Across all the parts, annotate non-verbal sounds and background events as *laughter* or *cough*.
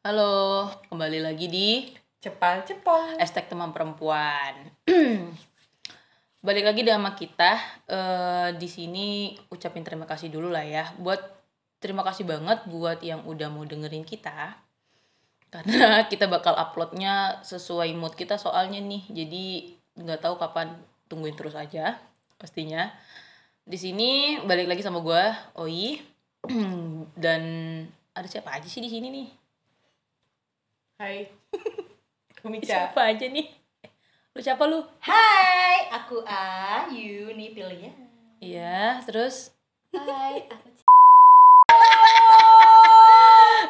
Halo, kembali lagi di Cepal cepol. Hashtag Teman Perempuan. *clears throat* Balik lagi sama kita. Eh, di sini ucapin terima kasih dulu lah ya. Buat terima kasih banget buat yang udah mau dengerin kita. Karena *laughs* kita bakal uploadnya sesuai mood kita soalnya nih. Jadi nggak tahu kapan. Tungguin terus aja pastinya. Di sini balik lagi sama gue, Oi. *clears throat* Dan ada siapa aja sih di sini nih? Hai. *laughs* Kumica. Siapa aja nih? Lu siapa lu? Hai, aku Ayu nih pilihnya. Iya, terus Hai, *laughs* aku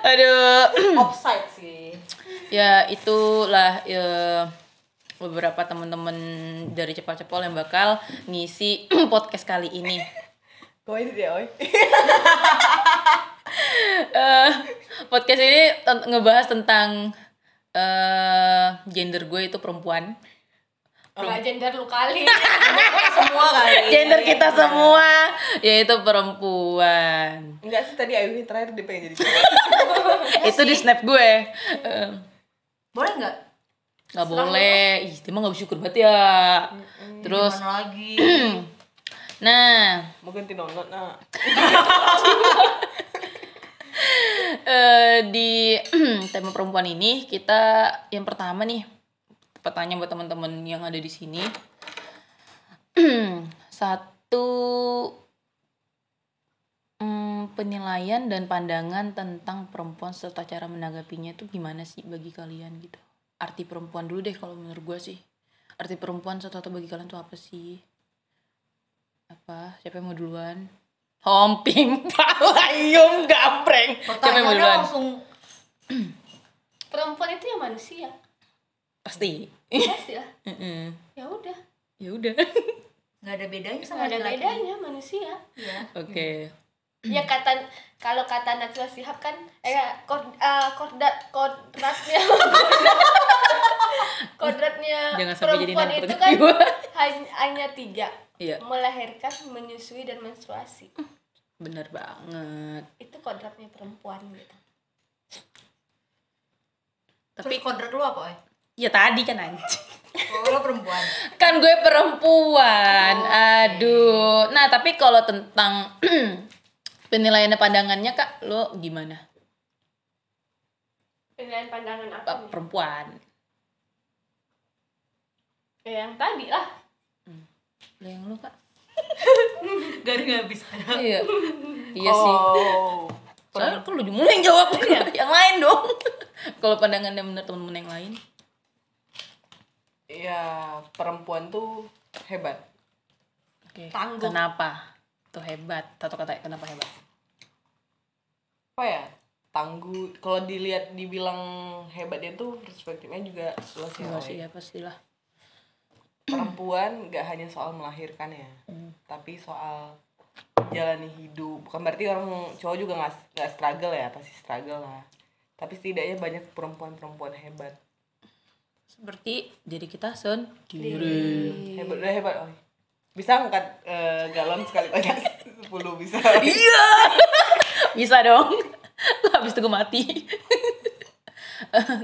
aduh *clears throat* offside sih. ya itulah ya, beberapa teman-teman dari Cepal-Cepol yang bakal ngisi *clears throat* podcast kali ini. Ini dia, oi. *laughs* Eh, podcast ini ngebahas tentang eh gender gue itu perempuan. Enggak gender lu kali. *laughs* Semua kali. Gender kita semua yaitu perempuan. Enggak sih tadi Ayu terakhir dia pengen jadi cewek. *laughs* itu di snap gue. Eh, Boleh nggak? nggak boleh. Ih, dia mah nggak bersyukur banget ya. Terus Gimana lagi? *clears throat* nah, Mau ganti nonton nah. *laughs* eh di *clears throat* tema perempuan ini kita yang pertama nih pertanyaan buat teman-teman yang ada di sini. *clears throat* Satu mm, penilaian dan pandangan tentang perempuan serta cara menanggapinya itu gimana sih bagi kalian gitu. Arti perempuan dulu deh kalau menurut gue sih. Arti perempuan serta bagi kalian tuh apa sih apa siapa yang mau duluan Homping, palayum, *laughs* gambreng. Siapa yang mau duluan? langsung *clears throat* perempuan itu ya manusia Pasti. pasti lah *laughs* Heeh. ya udah Ya udah. *laughs* nggak ada bedanya sama ada laki-laki. bedanya manusia Iya. Oke. *clears throat* ya kata kalau kata Najwa Shihab kan eh kod eh, kodrat kodratnya kodratnya Jangan sampai jadi perempuan narkoba itu kan hanya tiga Iya. melahirkan menyusui dan menstruasi Bener banget. itu kodratnya perempuan gitu Tapi Terus kodrat lu apa, Oy? ya tadi kan anjing. Oh, lo perempuan. Kan gue perempuan. Aduh. Nah, tapi kalau tentang *clears throat* penilaian pandangannya Kak, lo gimana? penilaian pandangan apa perempuan. ya yang tadi lah Lo yang lo Kak? *laughs* Nggak bisa. Iya. Iya sih. Oh. Soalnya kan lu mulu yang jawab *laughs* yang lain dong. *laughs* kalau pandangannya menurut temen-temen yang lain. Ya, perempuan tuh hebat. Oke. Tangguh. Kenapa? Tuh hebat. Satu kata kenapa hebat? Apa ya? Tangguh. Kalau dilihat dibilang hebat dia tuh perspektifnya juga luas ya. Sih ya pastilah. Perempuan gak hanya soal melahirkan ya, Hmm. tapi soal jalani hidup. Bukan berarti orang cowok juga nggak nggak struggle ya, pasti struggle lah. Tapi setidaknya banyak perempuan-perempuan hebat. Seperti diri kita sendiri. Hebat, udah hebat, oi. Bisa angkat eh, galon sekali banyak 10 *laughs* bisa. Iya. *laughs* Bisa dong. *laughs* Habis itu gue mati.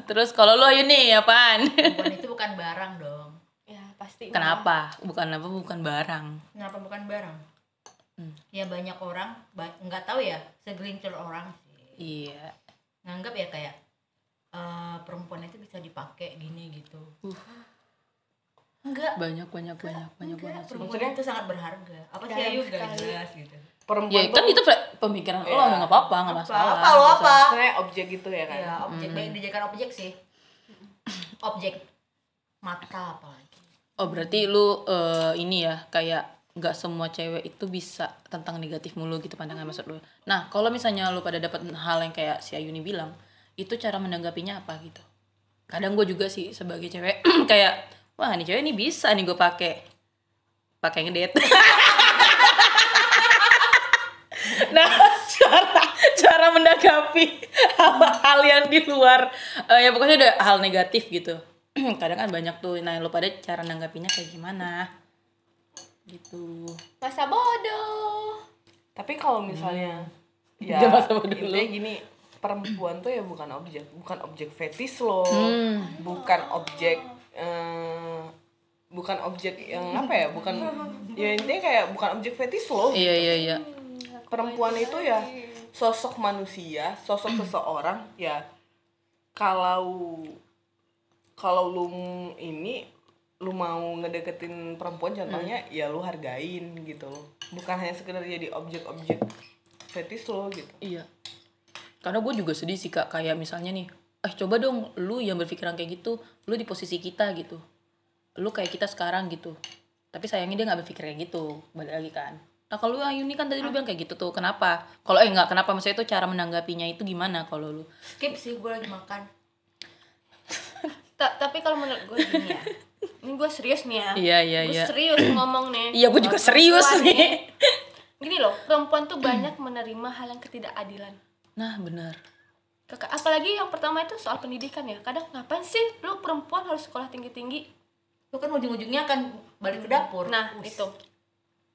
Terus kalau lo ini apaan? Perempuan itu bukan barang dong. Ya pasti Kenapa? Bukan apa bukan barang. Kenapa bukan barang? Hmm. Ya banyak orang, ba- nggak tahu ya, segelintir orang sih. Iya. Nganggap ya kayak eh, perempuan itu bisa dipakai gini gitu. Uh. Enggak. Banyak banyak banyak banyak Enggak, sih. perempuan Maksudnya? itu sangat berharga. Apa sih Ayu gak sekali. jelas gitu. Perempuan Ya kan itu pe- pemikiran lo Iya. nggak apa-apa nggak Apa? masalah. Apa lo apa? sebenarnya objek gitu ya kan. Ya, objek Hmm. dijadikan objek sih. Objek mata apalagi. Oh berarti lu eh, ini ya kayak nggak semua cewek itu bisa tentang negatif mulu gitu pandangan maksud lu. Nah kalau misalnya lu pada dapat hal yang kayak si Ayuni bilang, itu cara menanggapinya apa gitu? Kadang gue juga sih sebagai cewek *clears throat* kayak wah ini cewek ini bisa nih gue pakai pakai ngedet. *laughs* nah cara cara menanggapi *laughs* hal-hal yang di luar eh, ya pokoknya udah hal negatif gitu *clears throat* kadang kan banyak tuh nah lo pada cara nanggapinya kayak gimana gitu masa bodoh Tapi kalau misalnya *laughs* ya Dia masa bodoh intinya lu. gini, perempuan tuh ya bukan objek bukan objek fetis lo Hmm. bukan objek eh, bukan objek yang apa ya bukan ya intinya kayak bukan objek fetis lo Iya iya iya. perempuan itu ya sosok manusia sosok *clears throat* seseorang ya kalau kalau lu ini lu mau ngedeketin perempuan contohnya ya lu hargain gitu loh bukan hanya sekedar jadi objek-objek fetis lo gitu Iya. Karena gue juga sedih sih kak, kayak misalnya nih, eh coba dong lu yang berpikiran kayak gitu, lu di posisi kita gitu. Lu kayak kita sekarang gitu. Tapi sayangnya dia nggak berpikir kayak gitu, balik lagi kan. Nah kalau lu Ayuni kan tadi lu bilang kayak gitu tuh, kenapa? Kalau eh nggak kenapa, maksudnya itu cara menanggapinya itu gimana kalau lu? skip sih gue lagi makan tapi kalau menurut gue gini ya. *laughs* Ini gue serius nih ya. Iya iya gue iya. serius ngomong nih *clears throat* Iya gue juga serius nih. *laughs* gini loh perempuan tuh *clears throat* banyak menerima hal yang ketidakadilan. Nah benar. Kakak, apalagi yang pertama itu soal pendidikan ya. Kadang ngapain sih lu perempuan harus sekolah tinggi tinggi lu kan ujung-ujungnya akan balik ke dapur. Nah Us. itu.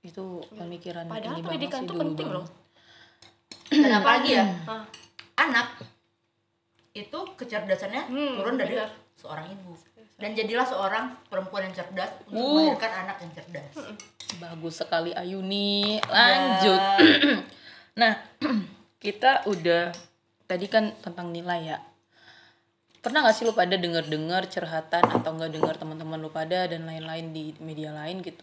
Itu pemikiran padahal pendidikan tuh penting banget. loh. Dan apalagi ya? Anak itu kecerdasannya Hmm, turun dari benar. seorang ibu dan jadilah seorang perempuan yang cerdas untuk Uh. melahirkan anak yang cerdas Bagus sekali Ayuni. Lanjut. *clears throat* nah, *clears throat* kita udah tadi kan tentang nilai ya. Pernah gak sih lu pada denger-dengar curhatan atau nggak dengar teman-teman lu pada dan lain-lain di media lain gitu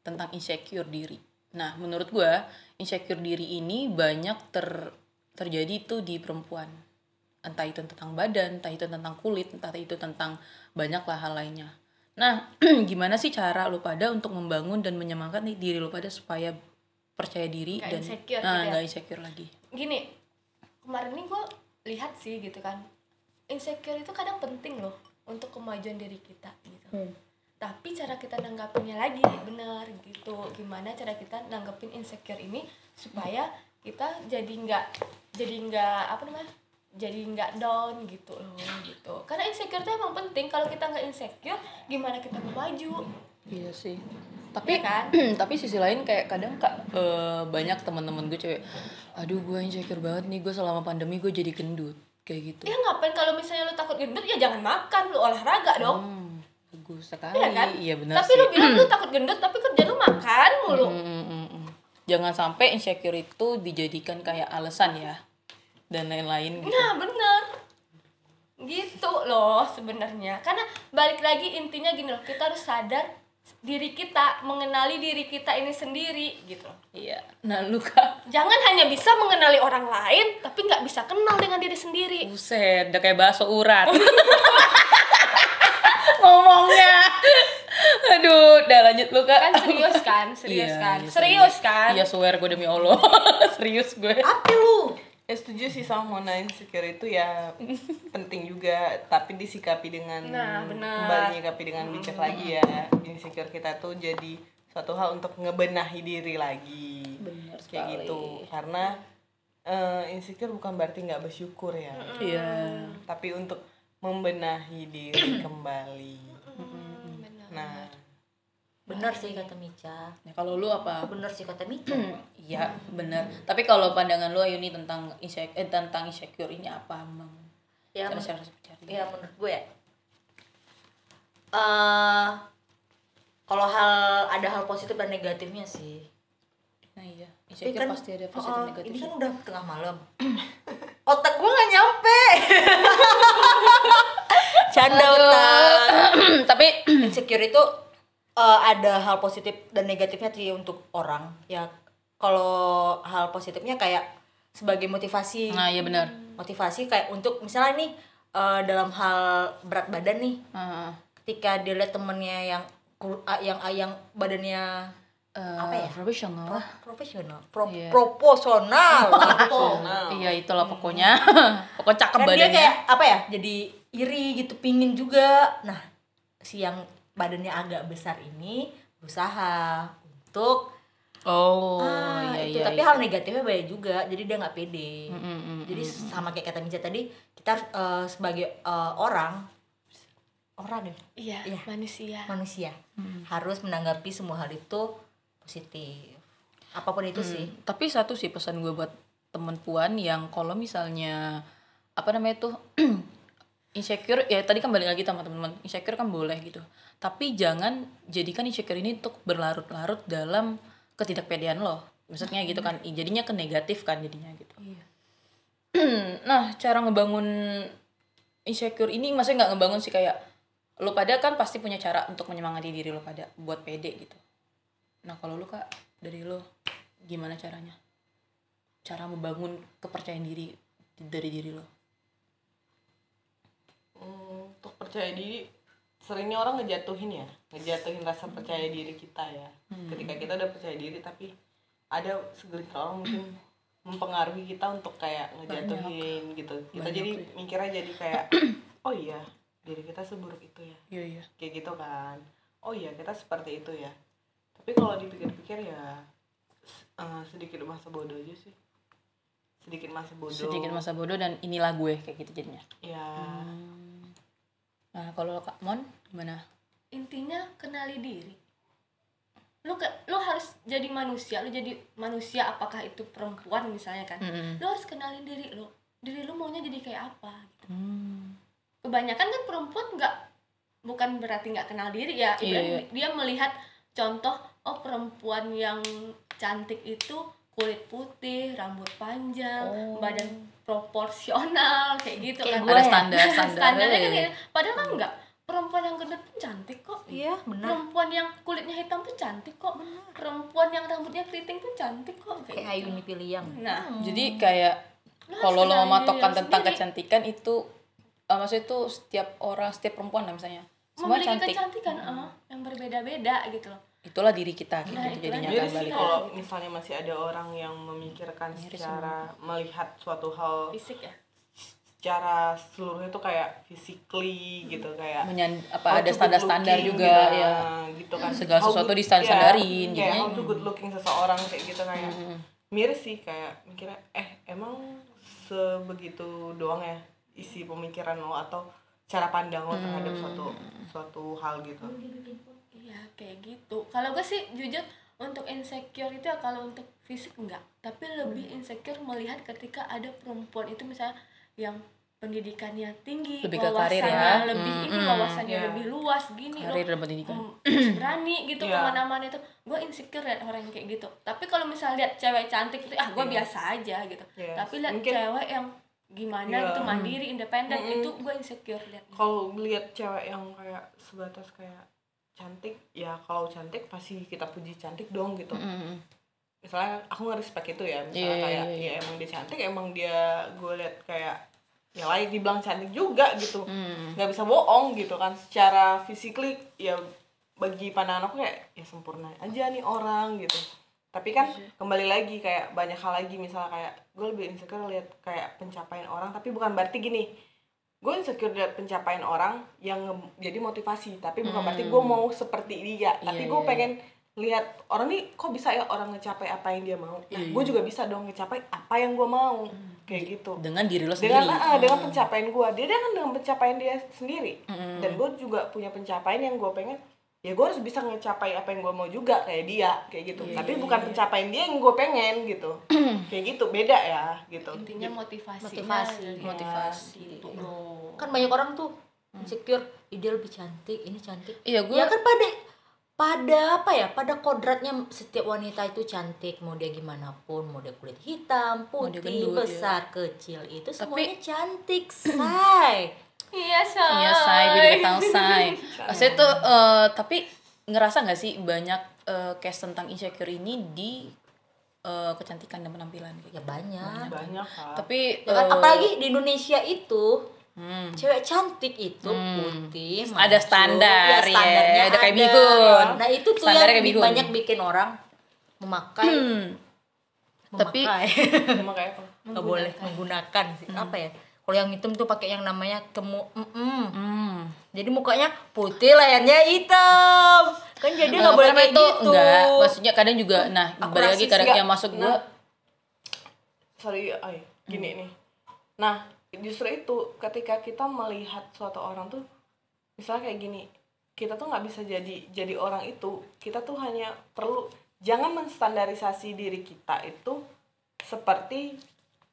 tentang insecure diri. Nah, menurut gua insecure diri ini banyak ter terjadi tuh di perempuan. Entah itu tentang badan, entah itu tentang kulit, entah itu tentang banyak lah hal lainnya. Nah, *clears throat* gimana sih cara lu pada untuk membangun dan menyemangat nih diri lu pada supaya percaya diri Nggak dan insecure nah gitu ya. nggak insecure lagi. gini kemarin ini gue lihat sih gitu kan insecure itu kadang penting loh untuk kemajuan diri kita gitu tapi cara kita nanggapinnya lagi benar gitu gimana cara kita nanggapin insecure ini supaya kita jadi nggak jadi nggak apa namanya jadi nggak down gitu loh gitu karena insecure itu emang penting kalau kita nggak insecure gimana kita mau maju Iya sih. Tapi Iya kan? *clears throat* tapi sisi lain kayak kadang kak eh, banyak teman-teman gue cewek, aduh gue insecure banget nih gue selama pandemi gue jadi gendut kayak gitu. ya ngapain kalau misalnya lu takut gendut ya jangan makan lu olahraga dong Hmm, bagus sekali. Iya kan? Iya benar tapi sih. lu bilang lu *clears throat* takut gendut tapi kerja lu makan mulu Mm, mm, mm, mm. Jangan sampai insecure itu dijadikan kayak alasan ya dan lain-lain gitu. nah bener gitu loh sebenarnya karena balik lagi intinya gini loh kita harus sadar diri kita mengenali diri kita ini sendiri gitu loh Iya. Nah lu kak, jangan hanya bisa mengenali orang lain tapi nggak bisa kenal dengan diri sendiri buset, udah kayak bakso urat. *laughs* Ngomongnya. Aduh, udah lanjut lu kak. kan serius kan serius Iya, kan iya, serius kan Iya swear gue demi Allah *laughs* Serius gue apa lu ya setuju sih sama Mona insecure itu ya *laughs* penting juga tapi disikapi dengan Nah, benar. kembali nyikapi dengan bijak lagi ya. Insecure kita tuh jadi suatu hal untuk ngebenahi diri lagi. Benar kayak sekali. gitu. Karena eh, insecure bukan berarti nggak bersyukur ya. Iya. Tapi untuk membenahi diri kembali. Benar. nah bener sih kata Mica. Nah, Kalau lu apa? bener sih kata Mica. Iya *clears throat* benar. Tapi kalau pandangan lu Ayuni tentang insecure, eh, tentang insecure ini apa Bang? ya Cara cara seperti ya menurut gue ya. Eh kalau hal ada hal positif dan negatifnya sih. Nah iya. Tapi Insecure pasti ada positif oh, negatif ini kan udah tengah malam. *clears throat* Otak gue nggak nyampe. *laughs* Canda otak. *clears throat* Tapi insecure itu eh, ada hal positif dan negatifnya sih untuk orang. Ya kalau hal positifnya kayak sebagai motivasi. Nah iya benar. Motivasi kayak untuk misalnya nih eh, dalam hal berat badan nih Ah, ketika dia lihat temennya yang yang yang badannya eh, Apa ya? Profesional. Profesional. Pro- *laughs* Iya. proporsional. Iya itulah pokoknya. *laughs* Pokoknya cakep kan dia badannya. kayak apa ya jadi iri gitu pingin juga. Nah si yang badannya agak besar ini berusaha untuk Oh ah, iya itu. iya tapi iya. hal negatifnya banyak juga jadi dia nggak pede. Mm, mm, mm, jadi sama kayak kata Mica tadi kita harus, eh, sebagai eh, orang orang ya? Iya Iya. manusia. Manusia. Harus menanggapi semua hal itu positif. Apa pun itu sih. Tapi satu sih pesan gue buat temen puan yang kalau misalnya apa namanya tuh *clears throat* insecure ya tadi kan balik lagi sama teman-teman insecure kan boleh gitu. Tapi jangan jadikan insecure ini untuk berlarut-larut dalam ketidakpedean lo. Maksudnya gitu kan jadinya ke negatif kan jadinya gitu. *clears throat* Nah cara ngebangun insecure ini maksudnya nggak ngebangun sih kayak lo pada kan pasti punya cara untuk menyemangati diri lo pada buat pede gitu. Nah kalau lo kak dari lo gimana caranya? Cara membangun kepercayaan diri dari diri lo Hmm, untuk percaya diri seringnya orang ngejatuhin ya. Ngejatuhin rasa percaya diri kita ya. Ketika kita udah percaya diri tapi ada segelintir orang mungkin *clears throat* mempengaruhi kita untuk kayak ngejatuhin gitu. Kita Banyak jadi sih. mikirnya jadi kayak *clears throat* oh iya diri kita seburuk itu ya. Iya iya. Kayak gitu kan. Oh iya kita seperti itu ya. Tapi kalau dipikir-pikir ya eh, sedikit masa bodoh aja sih sedikit masa bodoh. Sedikit masa bodoh dan inilah gue kayak gitu jadinya. Ya nah kalau kak mon gimana? Intinya kenali diri. Lu ke, lu harus jadi manusia lu jadi manusia apakah itu perempuan misalnya kan. Mm-mm. lu harus kenalin diri lu. Diri lu maunya jadi kayak apa gitu. Hmm. kebanyakan kan perempuan nggak bukan berarti nggak kenal diri ya. Ibarat iya. dia melihat contoh oh perempuan yang cantik itu kulit putih rambut panjang Oh. badan proporsional kayak gitu Kayak kan. gue ada standar standar. *laughs* Standarnya kan gitu. padahal kan enggak. Perempuan yang gendut pun cantik kok. Iya benar. Perempuan yang kulitnya hitam pun cantik kok. Perempuan yang rambutnya keriting pun cantik kok. Kayak gitu. Ayu Piliang. Nah. Jadi kayak harus kalau lo kenalin mematokkan tentang sendiri. kecantikan itu eh, maksudnya itu setiap orang setiap perempuan lah misalnya. Semua memiliki cantik. kecantikan eh, yang berbeda-beda gitu loh itulah diri kita gitu Nah, jadinya kan Jadi sih balik kalau misalnya masih ada orang yang memikirkan Miris secara melihat suatu hal fisik ya? secara seluruhnya tuh kayak physically gitu kayak Menyan, apa ada standar-standar juga gitu, ya. gitu kan. Segala How sesuatu good- distandarin, iya, kayak how to good looking seseorang kayak gitu kayak Mm-mm. miris sih kayak mikirnya eh emang sebegitu doang ya isi pemikiran lo atau cara pandang lo terhadap Hmm. suatu suatu hal gitu iya kayak gitu kalau gue sih jujur untuk insecure itu ya kalau untuk fisik enggak tapi lebih insecure melihat ketika ada perempuan itu misalnya yang pendidikannya tinggi Lebih ke karir ya. lebih Hmm, ini hmm, wawasannya iya. lebih luas gini loh karir dan pendidikan Hmm, berani gitu Iya. ke mana-mana itu gue insecure liat orang yang kayak gitu tapi kalau misalnya lihat cewek cantik itu ah gue Iya. biasa aja gitu Yes. tapi lihat Mungkin- cewek yang gimana Iya. gitu mandiri independen Mm-mm. itu gue insecure lihat kalau lihat cewek yang kayak sebatas kayak cantik ya kalau cantik pasti kita puji cantik dong gitu Mm-mm. misalnya aku nge-respect itu ya misalnya Iya, iya, kayak iya, iya. ya emang dia cantik emang dia gue lihat kayak ya layak dibilang cantik juga gitu Mm. nggak bisa bohong gitu kan secara physically ya bagi pandangan aku kayak ya sempurna aja nih orang gitu tapi kan Iya. kembali lagi kayak banyak hal lagi misalnya kayak gue lebih insecure lihat kayak pencapaian orang tapi bukan berarti gini gue insecure lihat pencapaian orang yang jadi motivasi tapi bukan berarti gue mau seperti dia. Tapi Iya, gue iya, pengen lihat orang nih kok bisa ya orang ngecapai apa yang dia mau? Nah Iya, gue juga bisa dong ngecapai apa yang gue mau. Kayak gitu. dengan diri lo sendiri. dengan ah, dengan pencapaian gue dia kan dengan pencapaian dia sendiri. Mm. dan gue juga punya pencapaian yang gue pengen ya gue harus bisa ngecapai apa yang gue mau juga kayak dia kayak gitu. Iya, tapi bukan pencapaian dia yang gue pengen gitu. *clears throat* Kayak gitu beda ya gitu. Intinya motivasi Motivasi. Motivasi. gitu kan banyak orang tuh insecure "Ih, dia lebih cantik ini cantik. Iya gue ya kan pada pada apa ya pada kodratnya setiap wanita itu cantik mau dia gimana pun mau dia kulit hitam putih gendut, besar kecil itu Tapi- semuanya cantik say iya say Iya say, gue juga tahu say. Maksudnya tuh, eh, tapi ngerasa nggak sih banyak eh, case tentang insecure ini di eh, kecantikan dan penampilan gitu. ya banyak banyak kan Tapi Ya kan? eh, apalagi di Indonesia itu hmm, cewek cantik itu Hmm. putih Ada mancung, standar, ya, ya. standarnya Ada kayak ada. bihun. nah itu tuh Standarnya yang kayak banyak bikin orang memakai hmm, Tapi- memakai cuma kayak apa nggak boleh menggunakan sih apa ya kalau yang hitam tuh pakai yang namanya kemu mm-mm. hmm. jadi mukanya putih layarnya hitam kan jadi nggak boleh kayak itu gitu enggak maksudnya kadang juga nah Aku balik lagi kadang yang masuk Nah. gue sorry ay gini nih nah justru itu ketika kita melihat suatu orang tuh misalnya kayak gini kita tuh nggak bisa jadi jadi orang itu kita tuh hanya perlu jangan menstandarisasi diri kita itu seperti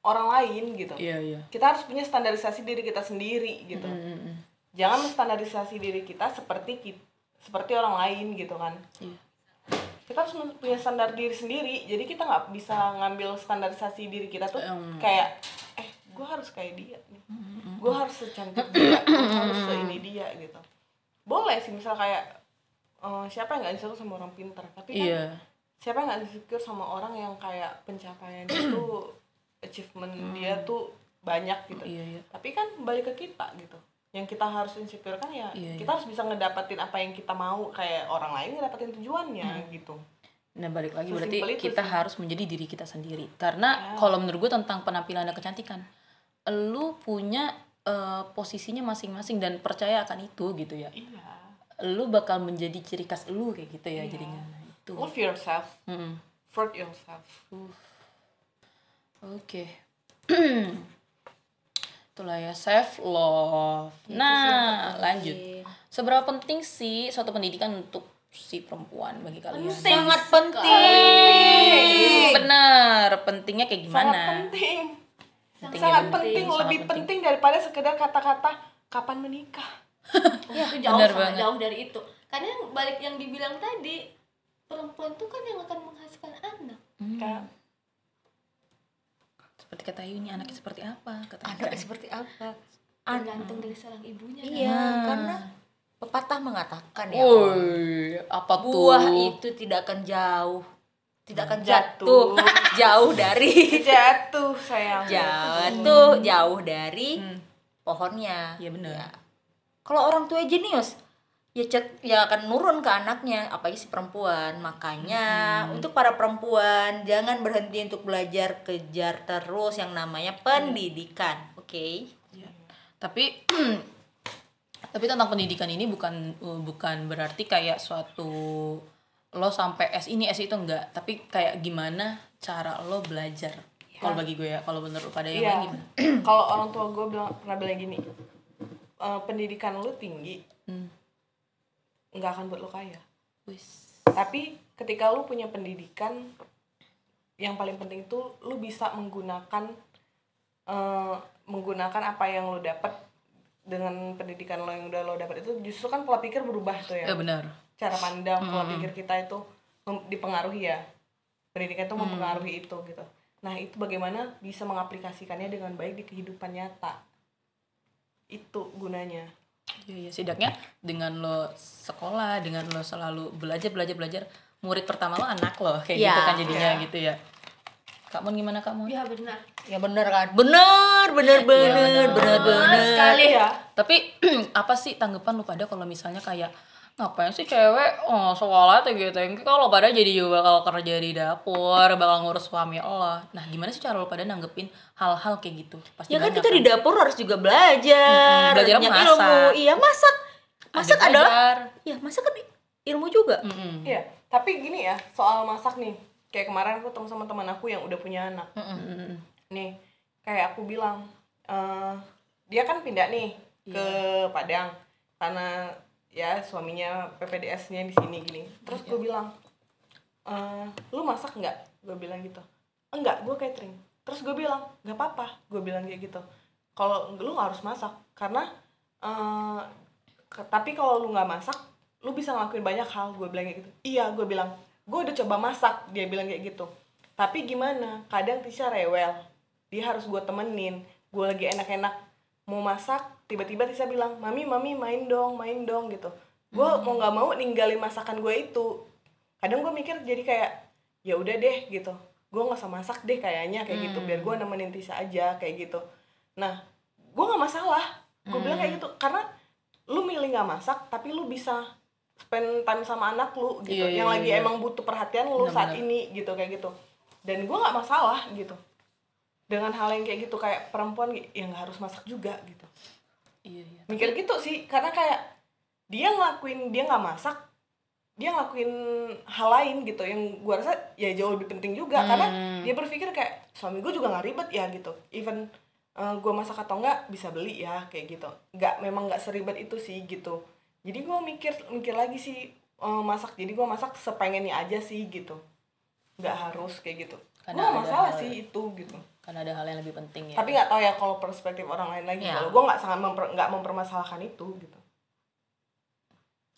orang lain gitu. Iya iya. Kita harus punya standarisasi diri kita sendiri gitu. Mm-mm. jangan menstandarisasi diri kita seperti ki- seperti orang lain gitu kan. Iya. kita harus punya standar diri sendiri. Jadi kita nggak bisa ngambil standarisasi diri kita tuh Em. kayak eh gue harus kayak dia nih. Gue harus secantik dia gue harus seini dia gitu. Boleh sih misal kayak eh, siapa yang nggak insecure sama orang pintar? Tapi kan iya. siapa yang nggak insecure sama orang yang kayak pencapaian dia achievement dia tuh banyak gitu iya iya tapi kan balik ke kita gitu yang kita harus insecure kan ya Iya, kita harus bisa ngedapatin apa yang kita mau kayak orang lain ngedapatin tujuannya gitu Nah balik lagi Sesimpel berarti kita sih. harus menjadi diri kita sendiri. Karena Ya. kalau menurut gue tentang penampilan dan kecantikan, lu punya eh, posisinya masing-masing dan percaya akan itu gitu ya. iya Lu bakal menjadi ciri khas lu kayak gitu ya Iya. jadinya. Nah, itu. love yourself Mm-mm. for yourself Oke. *clears throat* Itulah ya self love. Itu yang Nah, lanjut. Seberapa penting sih suatu pendidikan untuk si perempuan bagi kalian? sangat penting Benar, pentingnya kayak gimana? sangat penting Pentingnya sangat penting, penting sangat lebih penting. penting daripada sekedar kata-kata kapan menikah *laughs* ya, itu jauh benar sangat banget. jauh dari itu karena yang balik yang dibilang tadi perempuan tuh kan yang akan menghasilkan anak Hmm. Seperti kata Yuni, anaknya seperti apa? Kata anaknya seperti apa tergantung dari seorang ibunya kan. iya Nah. karena pepatah mengatakan ya Woi, apa tuh? buah itu tidak akan jauh tidak akan Jatuh. jatuh *laughs* jauh dari jatuh sayang jatuh jauh dari Hmm. pohonnya Iya benar. Ya. kalau orang tua jenius ya cet, ya akan nurun ke anaknya apalagi si perempuan makanya Hmm. untuk para perempuan jangan berhenti untuk belajar kejar terus yang namanya pendidikan oke Tapi *clears throat* tapi tentang pendidikan ini bukan uh, bukan berarti kayak suatu lo sampai S ini S itu enggak, tapi kayak gimana cara lo belajar. Kalau bagi gue ya, kalau menurut pada yang Iya. lain gimana? *clears throat* kalau orang tua gue bilang pernah bilang gini "Eh, pendidikan lu tinggi Hmm. Nggak akan buat lo kaya. Wis. tapi ketika lu punya pendidikan yang paling penting itu lu bisa menggunakan eh, menggunakan apa yang lo dapat dengan pendidikan lo yang udah lo dapat itu justru kan pola pikir berubah tuh ya. Ya benar. cara pandang pola pikir kita itu dipengaruhi ya. Pendidikan itu mempengaruhi itu gitu. Nah itu bagaimana bisa mengaplikasikannya dengan baik di kehidupan nyata. Itu gunanya Iya, iya. Setidaknya dengan lo sekolah, dengan lo selalu belajar, belajar, belajar, murid pertama lo anak lo, kayak Iya. gitu kan jadinya Iya. gitu ya. Kak Mon gimana Kak Mon? ya benar ya bener kan bener bener bener bener bener sekali ya Tapi *clears throat* apa sih tanggapan lu pada kalau misalnya kayak ngapain sih cewek? Oh sekolah tuh gitu yang kalau pada jadi juga bakal kerja di dapur bakal ngurus suami Allah nah gimana sih cara lu pada nanggepin hal-hal kayak gitu? Pasti ya kan kita di dapur harus juga belajar belajar. banyak masak. ilmu iya masak. Masak adalah belajar. ya masak kan ilmu juga. Iya, tapi gini ya soal masak nih. Kayak kemarin aku ketemu sama teman aku yang udah punya anak. Mm-mm. nih kayak aku bilang eh, dia kan pindah nih ke Padang. Karena ya suaminya PPDS-nya di sini gini. Terus gue bilang eh, lu masak nggak? Gue bilang gitu. Enggak gue catering. Terus gue bilang nggak apa-apa. Gue bilang kayak gitu. Kalau lu nggak harus masak karena eh, ke- tapi kalau lu nggak masak lu bisa ngelakuin banyak hal. Gue bilang kayak gitu. Iya gue bilang. Gue udah coba masak dia bilang kayak gitu. Tapi gimana? Kadang Tisha rewel. Dia harus gue temenin. Gue lagi enak-enak mau masak tiba-tiba Tisha bilang mami mami main dong main dong gitu. Gue mau nggak mau ninggalin masakan gue itu. Kadang gue mikir jadi kayak ya udah deh gitu. Gue nggak usah masak deh kayaknya kayak gitu. Biar gue nemenin Tisha aja kayak gitu. Nah gue nggak masalah. Gue bilang kayak gitu karena lu milih nggak masak tapi lu bisa spend time sama anak lu gitu. Iya, iya, yang lagi iya. emang butuh perhatian lu saat ini gitu kayak gitu. Dan gue nggak masalah gitu. Dengan hal yang kayak gitu kayak perempuan yang nggak harus masak juga gitu iya iya. Mikir gitu sih karena kayak dia ngelakuin dia nggak masak dia ngelakuin hal lain gitu. Yang gua rasa ya jauh lebih penting juga karena dia berpikir kayak suami gue juga nggak ribet ya gitu. Even eh, gua masak atau enggak bisa beli ya kayak gitu. Nggak memang nggak seribet itu sih gitu. Jadi gua mikir mikir lagi sih eh, masak. Jadi gua masak sepengennya aja sih gitu. Nggak harus kayak gitu. Gua ada masalah sih itu gitu karena ada hal yang lebih penting ya. Tapi nggak tahu ya kalau perspektif orang lain lagi. Iya. kalau gue nggak sangat memper, nggak mempermasalahkan itu gitu.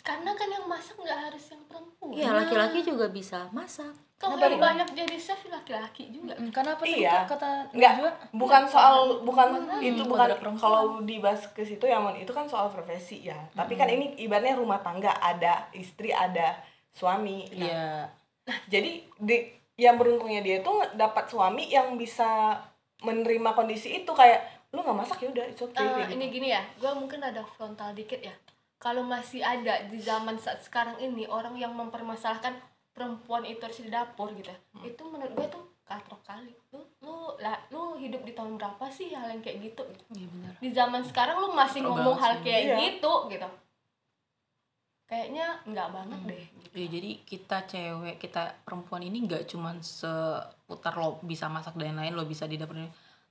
Karena kan yang masak nggak harus yang perempuan. Iya, laki-laki juga bisa masak. kalau Kenapa yang banyak jadi chef laki-laki juga. Mm, karena apa Iya. Kata nggak Najwa? bukan soal bukan Hmm, itu bukan kalau dibahas ke situ ya Mon itu kan soal profesi ya. Tapi kan ini ibaratnya rumah tangga ada istri ada suami. Nah, iya. jadi di yang beruntungnya dia tuh dapat suami yang bisa menerima kondisi itu kayak lu nggak masak ya udah it's okay Eh, kayak ini gitu. gini ya gue mungkin ada frontal dikit ya kalau masih ada di zaman saat sekarang ini orang yang mempermasalahkan perempuan itu harus di dapur gitu ya, Hmm. itu menurut gue tuh katrok kali lu lu lah lu hidup di tahun berapa sih hal yang kayak gitu iya benar di zaman sekarang lu masih Katrok ngomong hal kayak Iya. gitu gitu kayaknya nggak banget deh gitu. Ya, jadi kita cewek, kita perempuan ini nggak cuman seputar lo bisa masak dan lain-lain, lo bisa di dapur.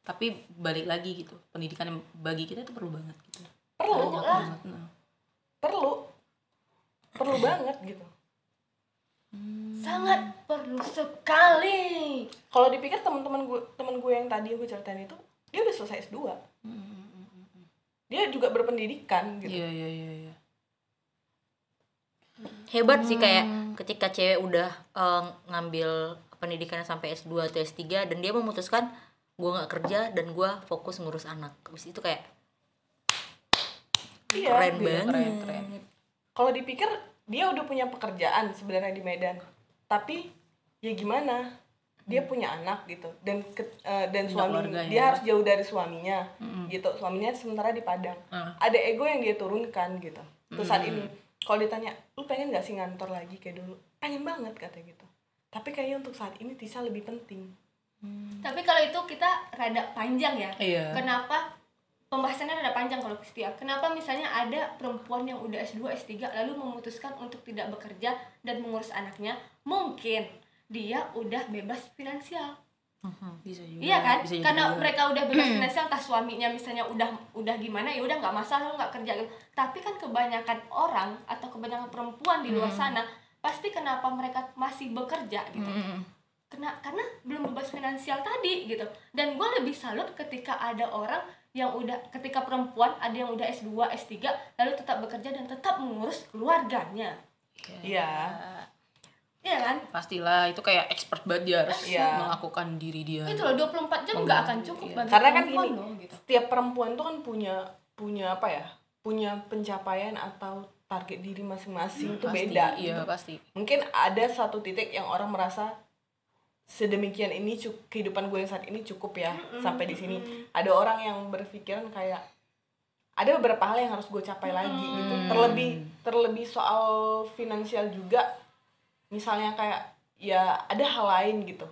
Tapi balik lagi gitu, pendidikan yang bagi kita itu perlu banget gitu. perlu Banyak lah. banget. Nah. perlu perlu banget gitu sangat perlu sekali kalau dipikir teman-teman gue teman gue yang tadi gue ceritain itu dia udah selesai S2 dia juga berpendidikan gitu Iya iya iya. iya. Hebat sih kayak ketika cewek udah eh, ngambil pendidikannya sampai S2 atau S3 dan dia memutuskan gua nggak kerja dan gua fokus ngurus anak. Habis itu kayak iya keren gitu. banget. keren, keren. kalau dipikir dia udah punya pekerjaan sebenarnya di Medan tapi ya gimana dia punya anak gitu dan ke- eh, dan suami dia ya. harus jauh dari suaminya gitu suaminya sementara di Padang Ah. ada ego yang dia turunkan gitu terus saat ini kalau ditanya lu pengen gak sih ngantor lagi kayak dulu? Pengen banget kata gitu. Tapi kayaknya untuk saat ini Tisa lebih penting. Tapi kalau itu kita rada panjang ya. Iya. kenapa pembahasannya rada panjang kalau Kristia? Kenapa misalnya ada perempuan yang udah S2 S3 lalu memutuskan untuk tidak bekerja dan mengurus anaknya? Mungkin dia udah bebas finansial Bisa juga. iya kan? Bisa karena juga. mereka udah bebas finansial entah suaminya misalnya udah udah gimana ya udah nggak masalah lu nggak kerja gitu. Tapi kan kebanyakan orang atau kebanyakan perempuan di luar sana pasti kenapa mereka masih bekerja gitu? Mm-mm. kena karena belum bebas finansial tadi gitu. Dan gue lebih salut ketika ada orang yang udah ketika perempuan ada yang udah S2 S3 lalu tetap bekerja dan tetap mengurus keluarganya. Iya iya kan Pastilah itu kayak expert banget dia harus Iya. melakukan diri dia. itu loh 24 jam nggak akan cukup Iya. karena kan gini loh gitu setiap perempuan tuh kan punya punya apa ya punya pencapaian atau target diri masing-masing itu Pasti, beda Iya gitu. pasti. mungkin ada satu titik yang orang merasa sedemikian ini kehidupan gue yang saat ini cukup ya sampai di sini ada orang yang berpikiran kayak ada beberapa hal yang harus gue capai lagi gitu terlebih terlebih soal finansial juga misalnya kayak ya ada hal lain gitu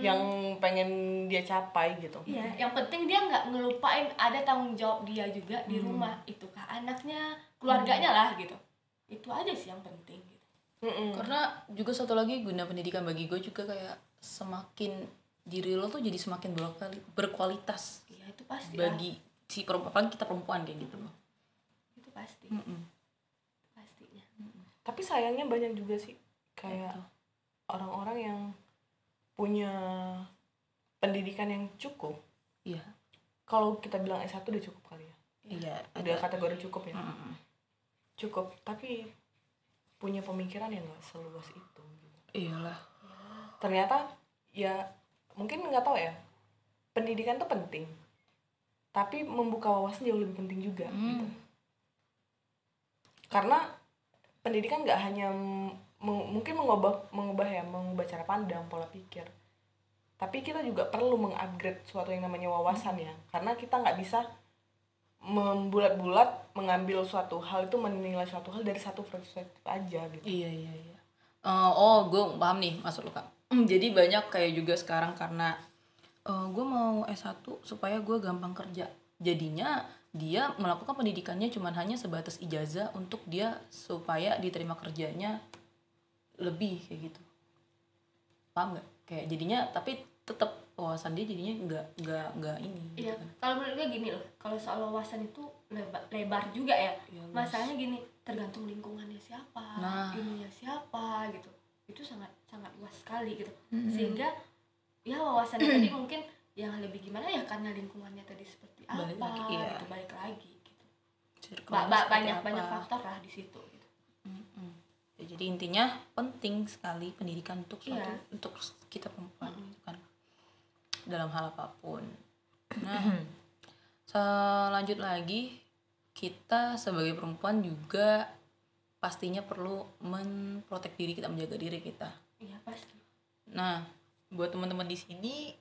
yang pengen dia capai gitu Iya, yang penting dia nggak ngelupain ada tanggung jawab dia juga di rumah. Itukah anaknya, keluarganya lah gitu. Itu aja sih yang penting. Gitu. Mm-mm. Karena juga satu lagi guna pendidikan bagi gue juga kayak semakin diri lo tuh jadi semakin berkuali- berkualitas Iya itu pasti. lah. bagi si perempuan apalagi kita perempuan kayak gitu loh. Itu pasti. Pastinya. tapi sayangnya banyak juga sih kayak orang-orang yang punya pendidikan yang cukup Iya. kalau kita bilang S1 udah cukup kali ya Iya. udah kategori cukup ya Mm-mm. cukup tapi punya pemikiran yang gak seluas itu gitu. Iyalah. ternyata ya mungkin nggak tahu ya pendidikan tuh penting tapi membuka wawasan jauh lebih penting juga gitu karena pendidikan nggak hanya mungkin mengubah mengubah ya mengubah cara pandang pola pikir tapi kita juga perlu mengupgrade suatu yang namanya wawasan ya karena kita nggak bisa membulat-bulat mengambil suatu hal itu menilai suatu hal dari satu perspektif aja gitu Iya iya iya. Eh, oh, gue paham nih maksud lu kak. *clears throat* Jadi banyak kayak juga sekarang karena gue mau S1 supaya gue gampang kerja. Jadinya dia melakukan pendidikannya cuman hanya sebatas ijazah untuk dia supaya diterima kerjanya lebih kayak gitu. Paham nggak? Kayak jadinya tapi tetap wawasan dia jadinya nggak nggak nggak ini. gitu Iya, kan. kalau menurut gue gini loh, kalau soal wawasan itu lebar, lebar juga ya. Luas. Masalahnya gini, tergantung lingkungannya siapa, Nah. ininya siapa gitu. Itu sangat sangat luas sekali gitu. Sehingga ya wawasan *clears throat* tadi mungkin yang lebih gimana ya karena lingkungannya tadi seperti apa Balik lagi, iya. gitu balik lagi gitu ba- ba- banyak apa. banyak faktor lah di situ gitu. Ya, jadi intinya penting sekali pendidikan untuk suatu Iya. untuk kita perempuan kan dalam hal apa pun. Nah, selanjut lagi kita sebagai perempuan juga pastinya perlu memprotek diri kita menjaga diri kita. iya pasti Nah, buat teman-teman di sini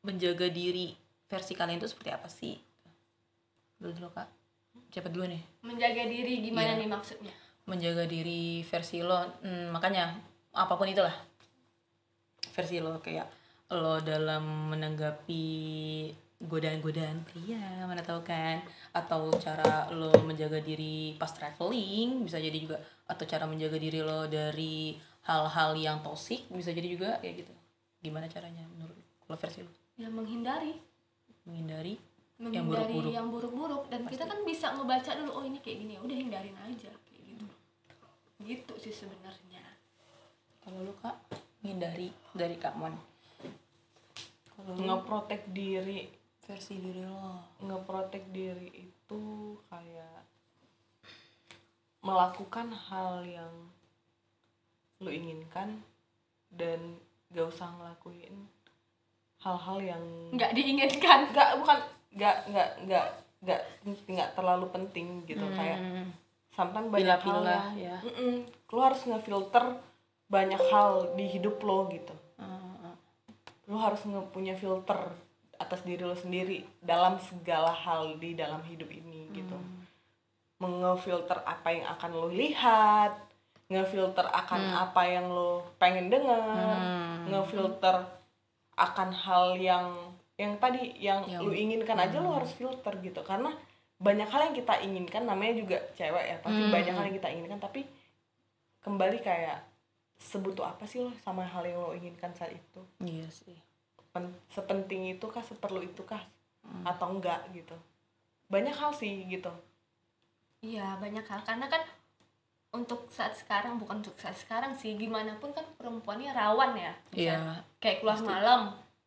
menjaga diri versi kalian itu seperti apa sih? Dulu dulu kak, siapa dulu nih? menjaga diri gimana Iya. nih maksudnya menjaga diri versi lo hmm, makanya apa pun itulah versi lo kayak lo dalam menanggapi godaan-godaan pria mana tahu kan? Atau cara lo menjaga diri pas traveling bisa jadi juga atau cara menjaga diri lo dari hal-hal yang toksik bisa jadi juga kayak gitu. Gimana caranya menurut kalau versi lo? Ya menghindari. Menghindari yang menghindari buruk-buruk. yang buruk-buruk. Dan kita kan bisa ngebaca dulu oh ini kayak gini ya udah hindarin aja gitu sih sebenarnya. Kalau lo kak menghindari dari kak Mon. Kalau ngeprotek diri. Versi diri lo. Ngeprotek diri itu kayak melakukan hal yang lu inginkan dan gak usah ngelakuin hal-hal yang nggak diinginkan. Nggak bukan nggak nggak nggak nggak nggak terlalu penting gitu. Kayak sometimes banyak hal Pilih-pilih, yang ya. Mm-mm. lu harus ngefilter banyak hal di hidup lo gitu. Lu harus nge- punya filter atas diri lo sendiri dalam segala hal di dalam hidup ini gitu. Mengefilter apa yang akan lo lihat ngefilter akan apa yang lo pengen dengar ngefilter akan hal yang yang tadi yang, Yang- lu inginkan aja lo harus filter gitu. Karena banyak hal yang kita inginkan namanya juga cewek ya pasti banyak hal yang kita inginkan tapi kembali kayak sebutuh apa sih lo sama hal yang lo inginkan saat itu? Iya sih. Pen- sepenting itu kah seperlu itu kah atau enggak gitu. Banyak hal sih gitu. Iya banyak hal. Karena kan untuk saat sekarang bukan untuk saat sekarang sih gimana pun kan perempuannya rawan ya. Iya. Misal kayak keluar malam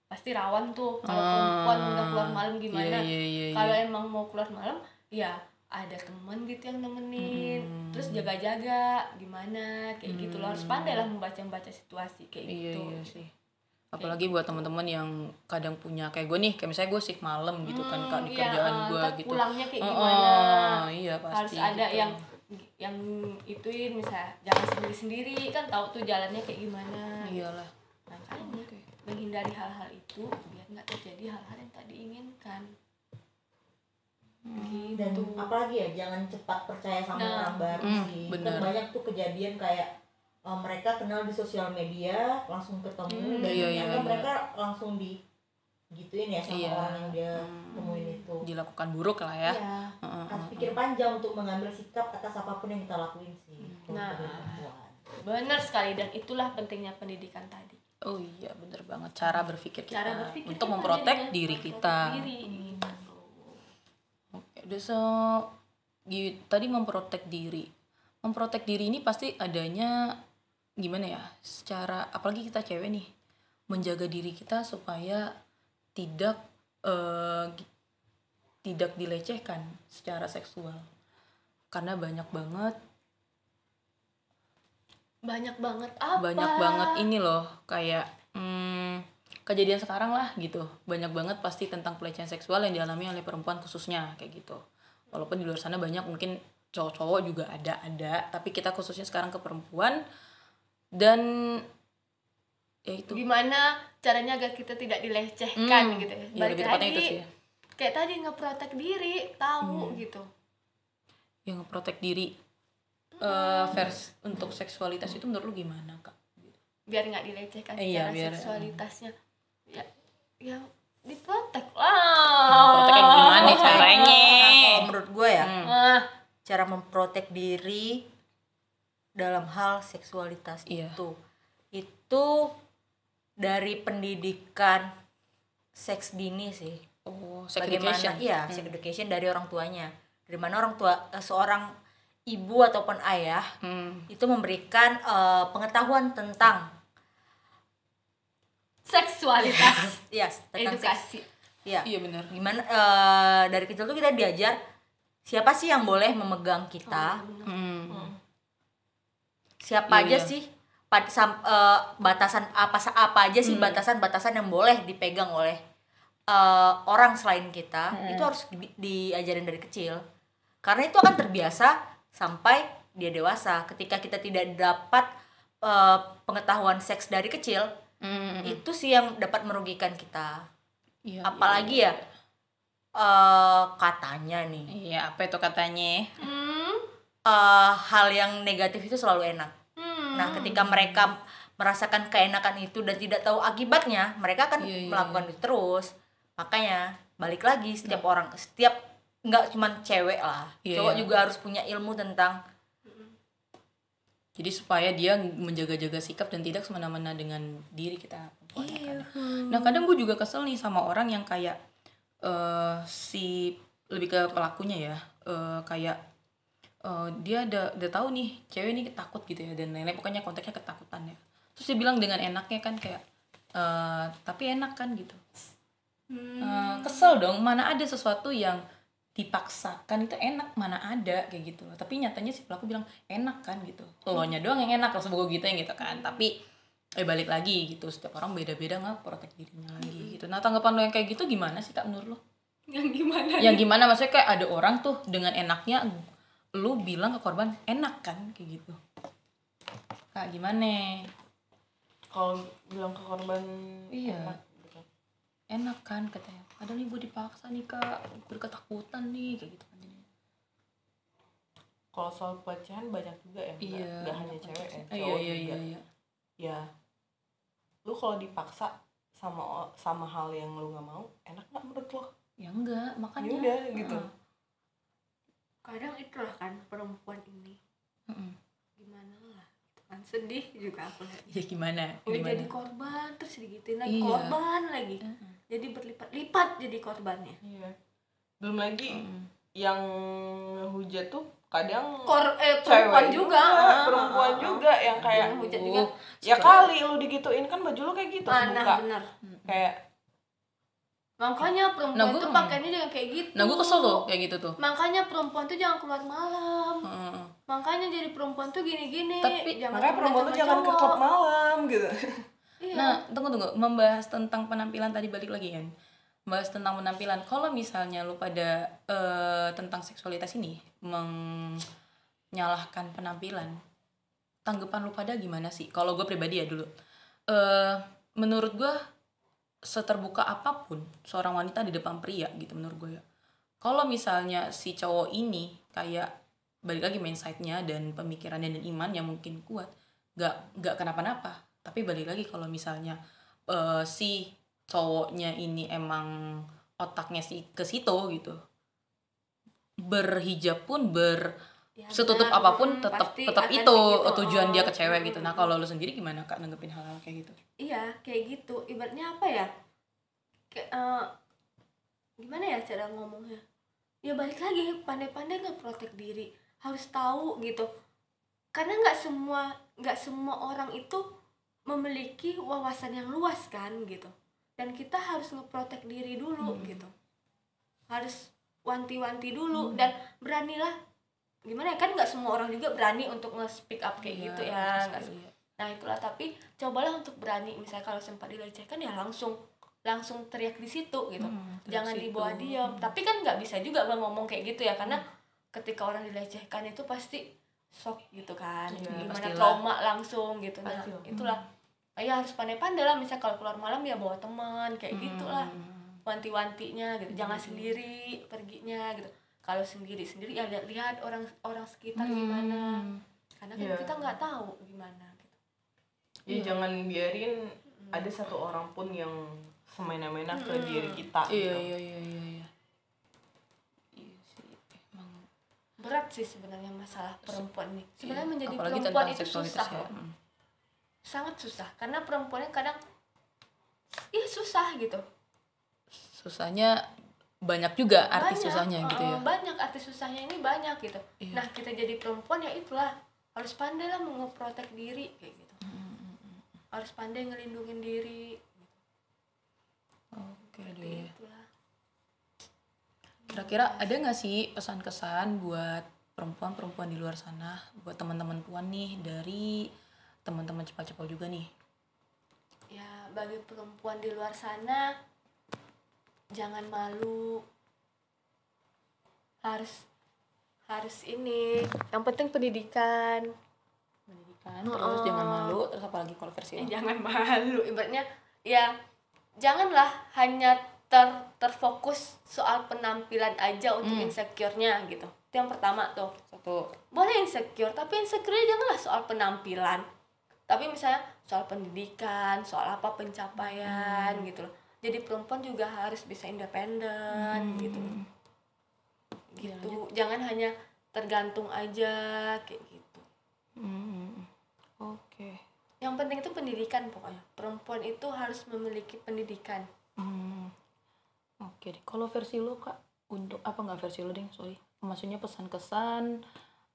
pasti rawan tuh kalau perempuan udah keluar malam gimana? iya, iya, iya. kalau emang mau keluar malam ya ada temen gitu yang nemenin. Terus jaga-jaga gimana? Kayak gitu lo harus pandai lah membaca membaca situasi kayak iya gitu. iya sih. Apalagi buat teman-teman yang kadang punya kayak gue nih kayak misalnya gue shift malam gitu kan kak di iya, kerjaan eh, gue gitu. pulangnya kayak Oh, gimana? oh, iya pasti harus ada gitu. yang yang ituin misalnya jangan sendiri sendiri kan tahu tuh jalannya kayak gimana. Iyalah. Makanya menghindari hal-hal itu biar nggak terjadi hal-hal yang tak diinginkan dan gitu apalagi ya jangan cepat percaya sama Nah. orang baru Hmm, sih bener. kan banyak tuh kejadian kayak uh, mereka kenal di sosial media langsung ketemu dan iya, iya, iya. mereka langsung di gituin ya sama Iya. orang yang dia temuin itu dilakukan buruk lah ya Iya. Heeh, harus pikir panjang untuk mengambil sikap atas apa pun yang kita lakuin sih Nah. benar sekali dan itulah pentingnya pendidikan tadi oh iya bener banget cara berpikir kita cara berpikir untuk memprotek diri kita diri, gitu. Oke, udah so tadi memprotek diri. Memprotek diri ini pasti adanya gimana ya? Secara apalagi kita cewek nih, menjaga diri kita supaya tidak eh, gi- tidak dilecehkan secara seksual. Karena banyak banget banyak banget apa? Banyak banget ini loh kayak hmm, kejadian sekarang lah gitu. Banyak banget pasti tentang pelecehan seksual yang dialami oleh perempuan khususnya kayak gitu. Walaupun di luar sana banyak mungkin cowok-cowok juga ada ada. Tapi kita khususnya sekarang ke perempuan dan ya itu. Gimana caranya agar kita tidak dilecehkan Hmm, gitu ya? ya, balik lebih lagi itu sih. kayak tadi ngeprotek diri tahu Hmm. gitu. Yang protek diri eh vers untuk seksualitas itu menurut lu gimana kak? Biar nggak dilecehkan Eh, iya, biar- seksualitasnya. Ya ya diprotek. Lah proteknya gimana caranya? Nah, kalau menurut gue ya Hmm. Ah, cara memprotek diri dalam hal seksualitas Iya. itu itu dari pendidikan seks dini sih. Oh sex bagaimana? education. Iya sex education dari orang tuanya. Dari mana orang tua eh, seorang ibu ataupun ayah Hmm. itu memberikan eh, pengetahuan tentang seksualitas *laughs* Iya, tentang seks. edukasi Iya. Iya benar. Gimana eh, dari kecil tuh kita diajar siapa sih yang boleh memegang kita? Hmm. Siapa Iya, aja iya. sih pad- sam- eh, batasan apa apa aja sih batasan-batasan yang boleh dipegang oleh eh, orang selain kita? Itu harus di- diajarin dari kecil. Karena itu akan terbiasa sampai dia dewasa. Ketika kita tidak dapat eh, pengetahuan seks dari kecil, Hmm. itu sih yang dapat merugikan kita. Iya, Apalagi ya eh katanya nih Iya, apa itu katanya? hmm. eh, hal yang negatif itu selalu enak. Hmm. Nah, ketika mereka merasakan keenakan itu dan tidak tahu akibatnya, mereka akan Iya, iya, melakukan itu terus. Makanya balik lagi setiap orang, setiap nggak cuman cewek lah, Iya, cowok iya. juga harus punya ilmu tentang Jadi supaya dia menjaga-jaga sikap dan tidak semena-mena dengan diri kita. perempuan, ya kan? Nah kadang gue juga kesel nih sama orang yang kayak eh si lebih ke pelakunya ya, eh, kayak eh, dia udah udah tahu nih cewek ini takut gitu ya dan lain-lain pokoknya konteksnya ketakutan ya. Terus dia bilang dengan enaknya kan kayak eh tapi enak kan gitu. Eh, kesel dong mana ada sesuatu yang dipaksakan itu enak mana ada kayak gitu loh. Tapi nyatanya si pelaku bilang enak kan gitu. Lo nya doang yang enak langsung gue gitu yang gitu kan. Tapi eh balik lagi gitu setiap orang beda-beda nggak protek dirinya lagi gitu. Nah tanggapan lo yang kayak gitu gimana sih kak menurut lo? Yang gimana yang gimana? Maksudnya kayak ada orang tuh dengan enaknya lu bilang ke korban enak kan? kayak gitu. Kak gimana? Kalau bilang ke korban Iya. enak gitu. enak kan katanya ada nih gue dipaksa nih kak. Gue ketakutan nih kayak gitu kan jadinya. kalau soal pelecehan banyak juga ya iya nggak hanya cewek ya iya cowok iya juga. iya iya. Ya. Lu kalau dipaksa sama sama hal yang lu nggak mau enak nggak menurut lo? Ya enggak makanya. Ya udah gitu. Heeh. kadang itulah kan perempuan ini. Heeh. gimana lah gitu kan. Sedih juga aku ya gimana? Udah gimana? jadi korban terus digituin lagi. Iya. korban lagi. Heeh. Jadi berlipat-lipat jadi korbannya. Iya. Belum lagi Heeh. yang hujat tuh kadang Kor eh cewek perempuan juga, ah, perempuan ah, ah. juga yang kayak Yang hujat juga. Oh, ya kali lu digituin kan baju lu kayak gitu ah, buka. nah benar kayak makanya perempuan Nah, gua- tuh pakainya jangan kayak gitu. Nah gue kesel tuh kayak gitu tuh. Makanya perempuan tuh jangan keluar malam. Heeh. makanya jadi perempuan tuh gini-gini Tapi- jangan makanya perempuan tuh jangan ke klub malam gitu *laughs* iya. Nah, tunggu tunggu, membahas tentang penampilan tadi balik lagi kan. Membahas tentang penampilan. Kalau misalnya lu pada eh, tentang seksualitas ini menyalahkan penampilan, tanggapan lu pada gimana sih? Kalau gue pribadi ya dulu, eh menurut gue seterbuka apa pun seorang wanita di depan pria gitu menurut gue ya. Kalau misalnya si cowok ini kayak balik lagi mindsetnya dan pemikirannya dan imannya mungkin kuat, nggak nggak kenapa-napa tapi balik lagi kalau misalnya eh, si cowoknya ini emang otaknya sih ke situ gitu berhijab pun ber Ya, setutup benar. apa pun Hmm, tetap pasti tetap itu gitu. tujuan dia ke Oh, cewek hmm, gitu. Hmm, nah hmm. kalau lu sendiri gimana kak nanggepin hal-hal kayak gitu? Iya kayak gitu. Ibaratnya apa ya? Kayak eh, gimana ya cara ngomongnya? Ya balik lagi pandai-pandai nggak protek diri. Harus tahu gitu. Karena nggak semua nggak semua orang itu memiliki wawasan yang luas kan gitu dan kita harus ngeprotek diri dulu Hmm. gitu harus wanti-wanti dulu Hmm. dan beranilah gimana ya kan nggak semua orang juga berani untuk nge-speak up kayak Iya, gitu ya pasti, nggak iya. Nah itulah tapi cobalah untuk berani misalnya kalau sempat dilecehkan ya langsung langsung teriak di situ gitu. Hmm, Jangan situ. dibawa diam. Tapi kan nggak bisa juga bang ngomong kayak gitu ya karena ketika orang dilecehkan itu pasti shock gitu kan. Iya, Gimana pastilah. trauma langsung gitu. Nah, Pasti. itulah. Ah, Ya harus pandai-pandai lah misalnya kalau keluar malam ya bawa teman kayak gitulah. Hmm. Wanti-wantinya gitu. Jangan sendiri perginya gitu. Kalau sendiri-sendiri ya lihat-lihat orang orang sekitar gimana. Hmm. Karena kan Iya. kita nggak tahu gimana gitu. ya jangan biarin ada satu orang pun yang semena-mena ke Mm-mm. diri kita iya gitu. iya iya iya iya iya sih emang berat sih sebenarnya masalah perempuan nih sebenarnya iya. menjadi Apalagi perempuan itu susah ya. Hmm. Sangat susah. Karena perempuannya kadang iya susah gitu. Susahnya banyak juga artis Banyak, susahnya gitu ya. banyak artis susahnya ini banyak gitu. Iya. nah kita jadi perempuan ya itulah. Harus pandai lah mengeprotek diri kayak gitu. Hmm, harus pandai ngelindungin diri. Oke deh. Itulah. Kira-kira ada nggak sih pesan-kesan buat perempuan-perempuan di luar sana, buat teman-teman puan nih dari teman-teman cepat-cepat juga nih. ya bagi perempuan di luar sana jangan malu. Harus harus ini. Yang penting pendidikan. Pendidikan, terus jangan malu, terus apalagi kalau versi Eh, jangan malu. Ibaratnya ya janganlah hanya ter terfokus soal penampilan aja untuk insecure-nya gitu. Itu yang pertama tuh. Satu. boleh insecure tapi insecure janganlah soal penampilan tapi misalnya soal pendidikan soal apa pencapaian gitu loh jadi perempuan juga harus bisa independen gitu gitu jangan hanya tergantung aja kayak gitu Hmm. Oke. yang penting itu pendidikan pokoknya perempuan itu harus memiliki pendidikan Hmm. Oke deh. Kalau versi lo kak, untuk apa nggak versi lo deh? Sorry. Maksudnya pesan-kesan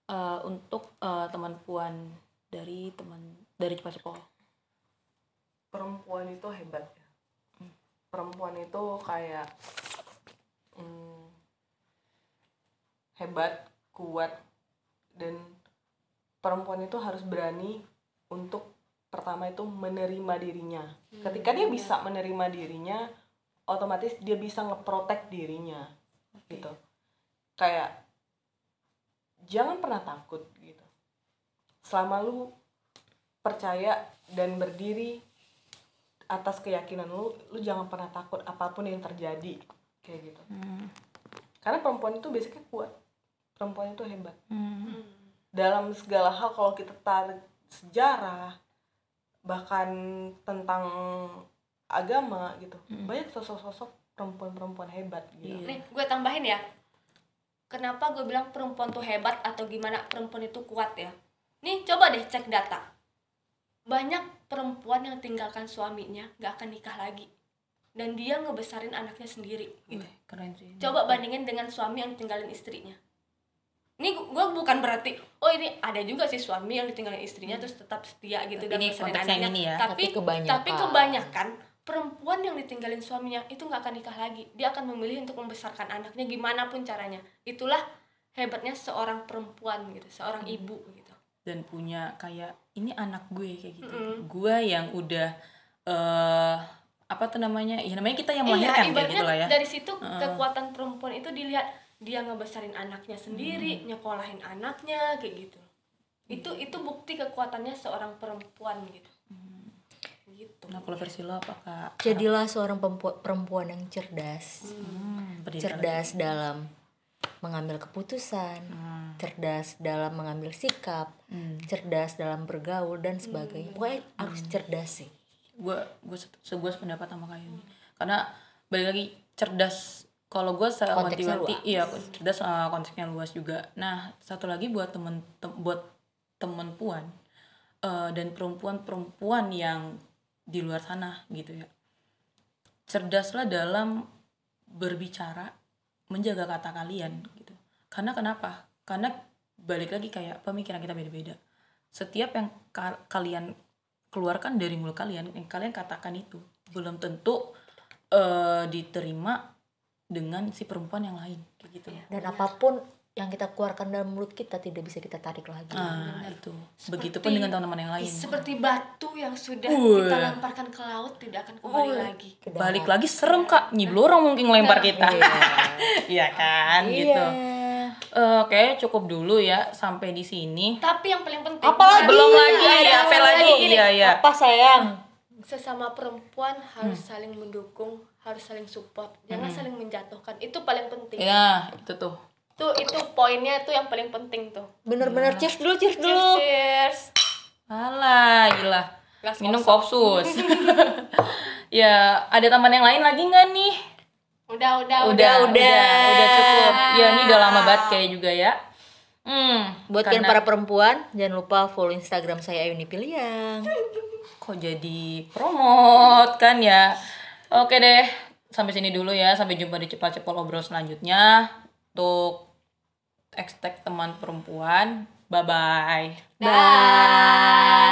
eh, untuk eh, teman puan dari teman dari cepat cepat. perempuan itu hebat ya. Perempuan itu kayak hmm, hebat kuat dan perempuan itu harus berani untuk pertama itu menerima dirinya. Ketika dia bisa menerima dirinya otomatis dia bisa ngeprotek dirinya gitu. Kayak jangan pernah takut gitu. Selama lu percaya dan berdiri atas keyakinan lu lu jangan pernah takut apa pun yang terjadi kayak gitu. Hmm. karena perempuan itu biasanya kuat. Perempuan itu hebat. Hmm. dalam segala hal kalau kita tarik sejarah bahkan tentang agama gitu banyak sosok-sosok perempuan-perempuan hebat gitu. Iya. nih gue tambahin ya. Kenapa gue bilang perempuan tuh hebat atau gimana perempuan itu kuat ya? Nih coba deh cek data banyak perempuan yang tinggalkan suaminya gak akan nikah lagi dan dia ngebesarin anaknya sendiri Wih, keren sih. coba bandingin dengan suami yang tinggalin istrinya ini gue bukan berarti oh ini ada juga sih suami yang ditinggalin istrinya terus tetap setia gitu Tapi dan ini besarin anaknya. ini ya. tapi Tapi kebanyakan. tapi kebanyakan perempuan yang ditinggalin suaminya itu nggak akan nikah lagi dia akan memilih untuk membesarkan anaknya gimana pun caranya itulah hebatnya seorang perempuan gitu seorang Hmm. ibu gitu dan punya kayak ini anak gue kayak gitu. Mm-mm. Gue yang udah eh apa tuh namanya? Ya namanya kita yang iya melahirkan kayak ibaratnya gitu lah ya. dari situ kekuatan perempuan itu dilihat dia ngebesarin anaknya Hmm. sendiri nyekolahin anaknya kayak gitu itu itu bukti kekuatannya seorang perempuan gitu gitu Nah, kalau versi lo apa kak? Jadilah seorang perempu- perempuan yang cerdas. Hmm, pendidikan Cerdas dalam mengambil keputusan, Hmm. cerdas dalam mengambil sikap, Hmm. cerdas dalam bergaul dan sebagainya. Pokoknya harus cerdas sih. gue gue gue sependapat sama kalian karena balik lagi cerdas kalau gue Konteksnya wanti-wanti luas. iya cerdas sama konteksnya luas juga nah satu lagi buat temen tem- buat temen puan eh, dan perempuan-perempuan yang di luar sana gitu ya cerdaslah dalam berbicara menjaga kata kalian gitu. Karena kenapa? Karena balik lagi kayak pemikiran kita beda-beda. Setiap yang ka- kalian keluarkan dari mulut kalian yang kalian katakan itu belum tentu eh, diterima dengan si perempuan yang lain gitu. Dan apa pun yang kita keluarkan dalam mulut kita tidak bisa kita tarik lagi. nah itu. Begitupun dengan teman-teman yang lain. seperti batu yang sudah Wih. kita lemparkan ke laut tidak akan kembali Wih. lagi. Balik lagi serem kak. Nyiblorong mungkin ngelempar kita. iya. *laughs* Kan? Gitu. Oke cukup dulu ya sampai di sini. Tapi yang paling penting Apalagi? belum lagi. Ada ya apa lagi. iya iya. Apa sayang? sesama perempuan harus saling mendukung harus saling support. Jangan saling menjatuhkan. Itu paling penting. Ya itu tuh itu itu poinnya itu yang paling penting tuh Bener-bener cheers dulu, cheers cheers dulu. cheers Alah, gila. Gelas Minum kopsus. *laughs* *laughs* ya, ada teman yang lain lagi nggak nih? udah udah udah, udah. udah cukup. Ya, ini udah lama banget kayak juga ya. Hmm, Buat kalian karena- para perempuan, jangan lupa follow Instagram saya Ayuni Piliang. *laughs* kok jadi promote kan ya. Oke deh, sampai sini dulu ya. Sampai jumpa di cepat-cepat obrol selanjutnya. Untuk hashtag teman perempuan. Bye-bye. Dah.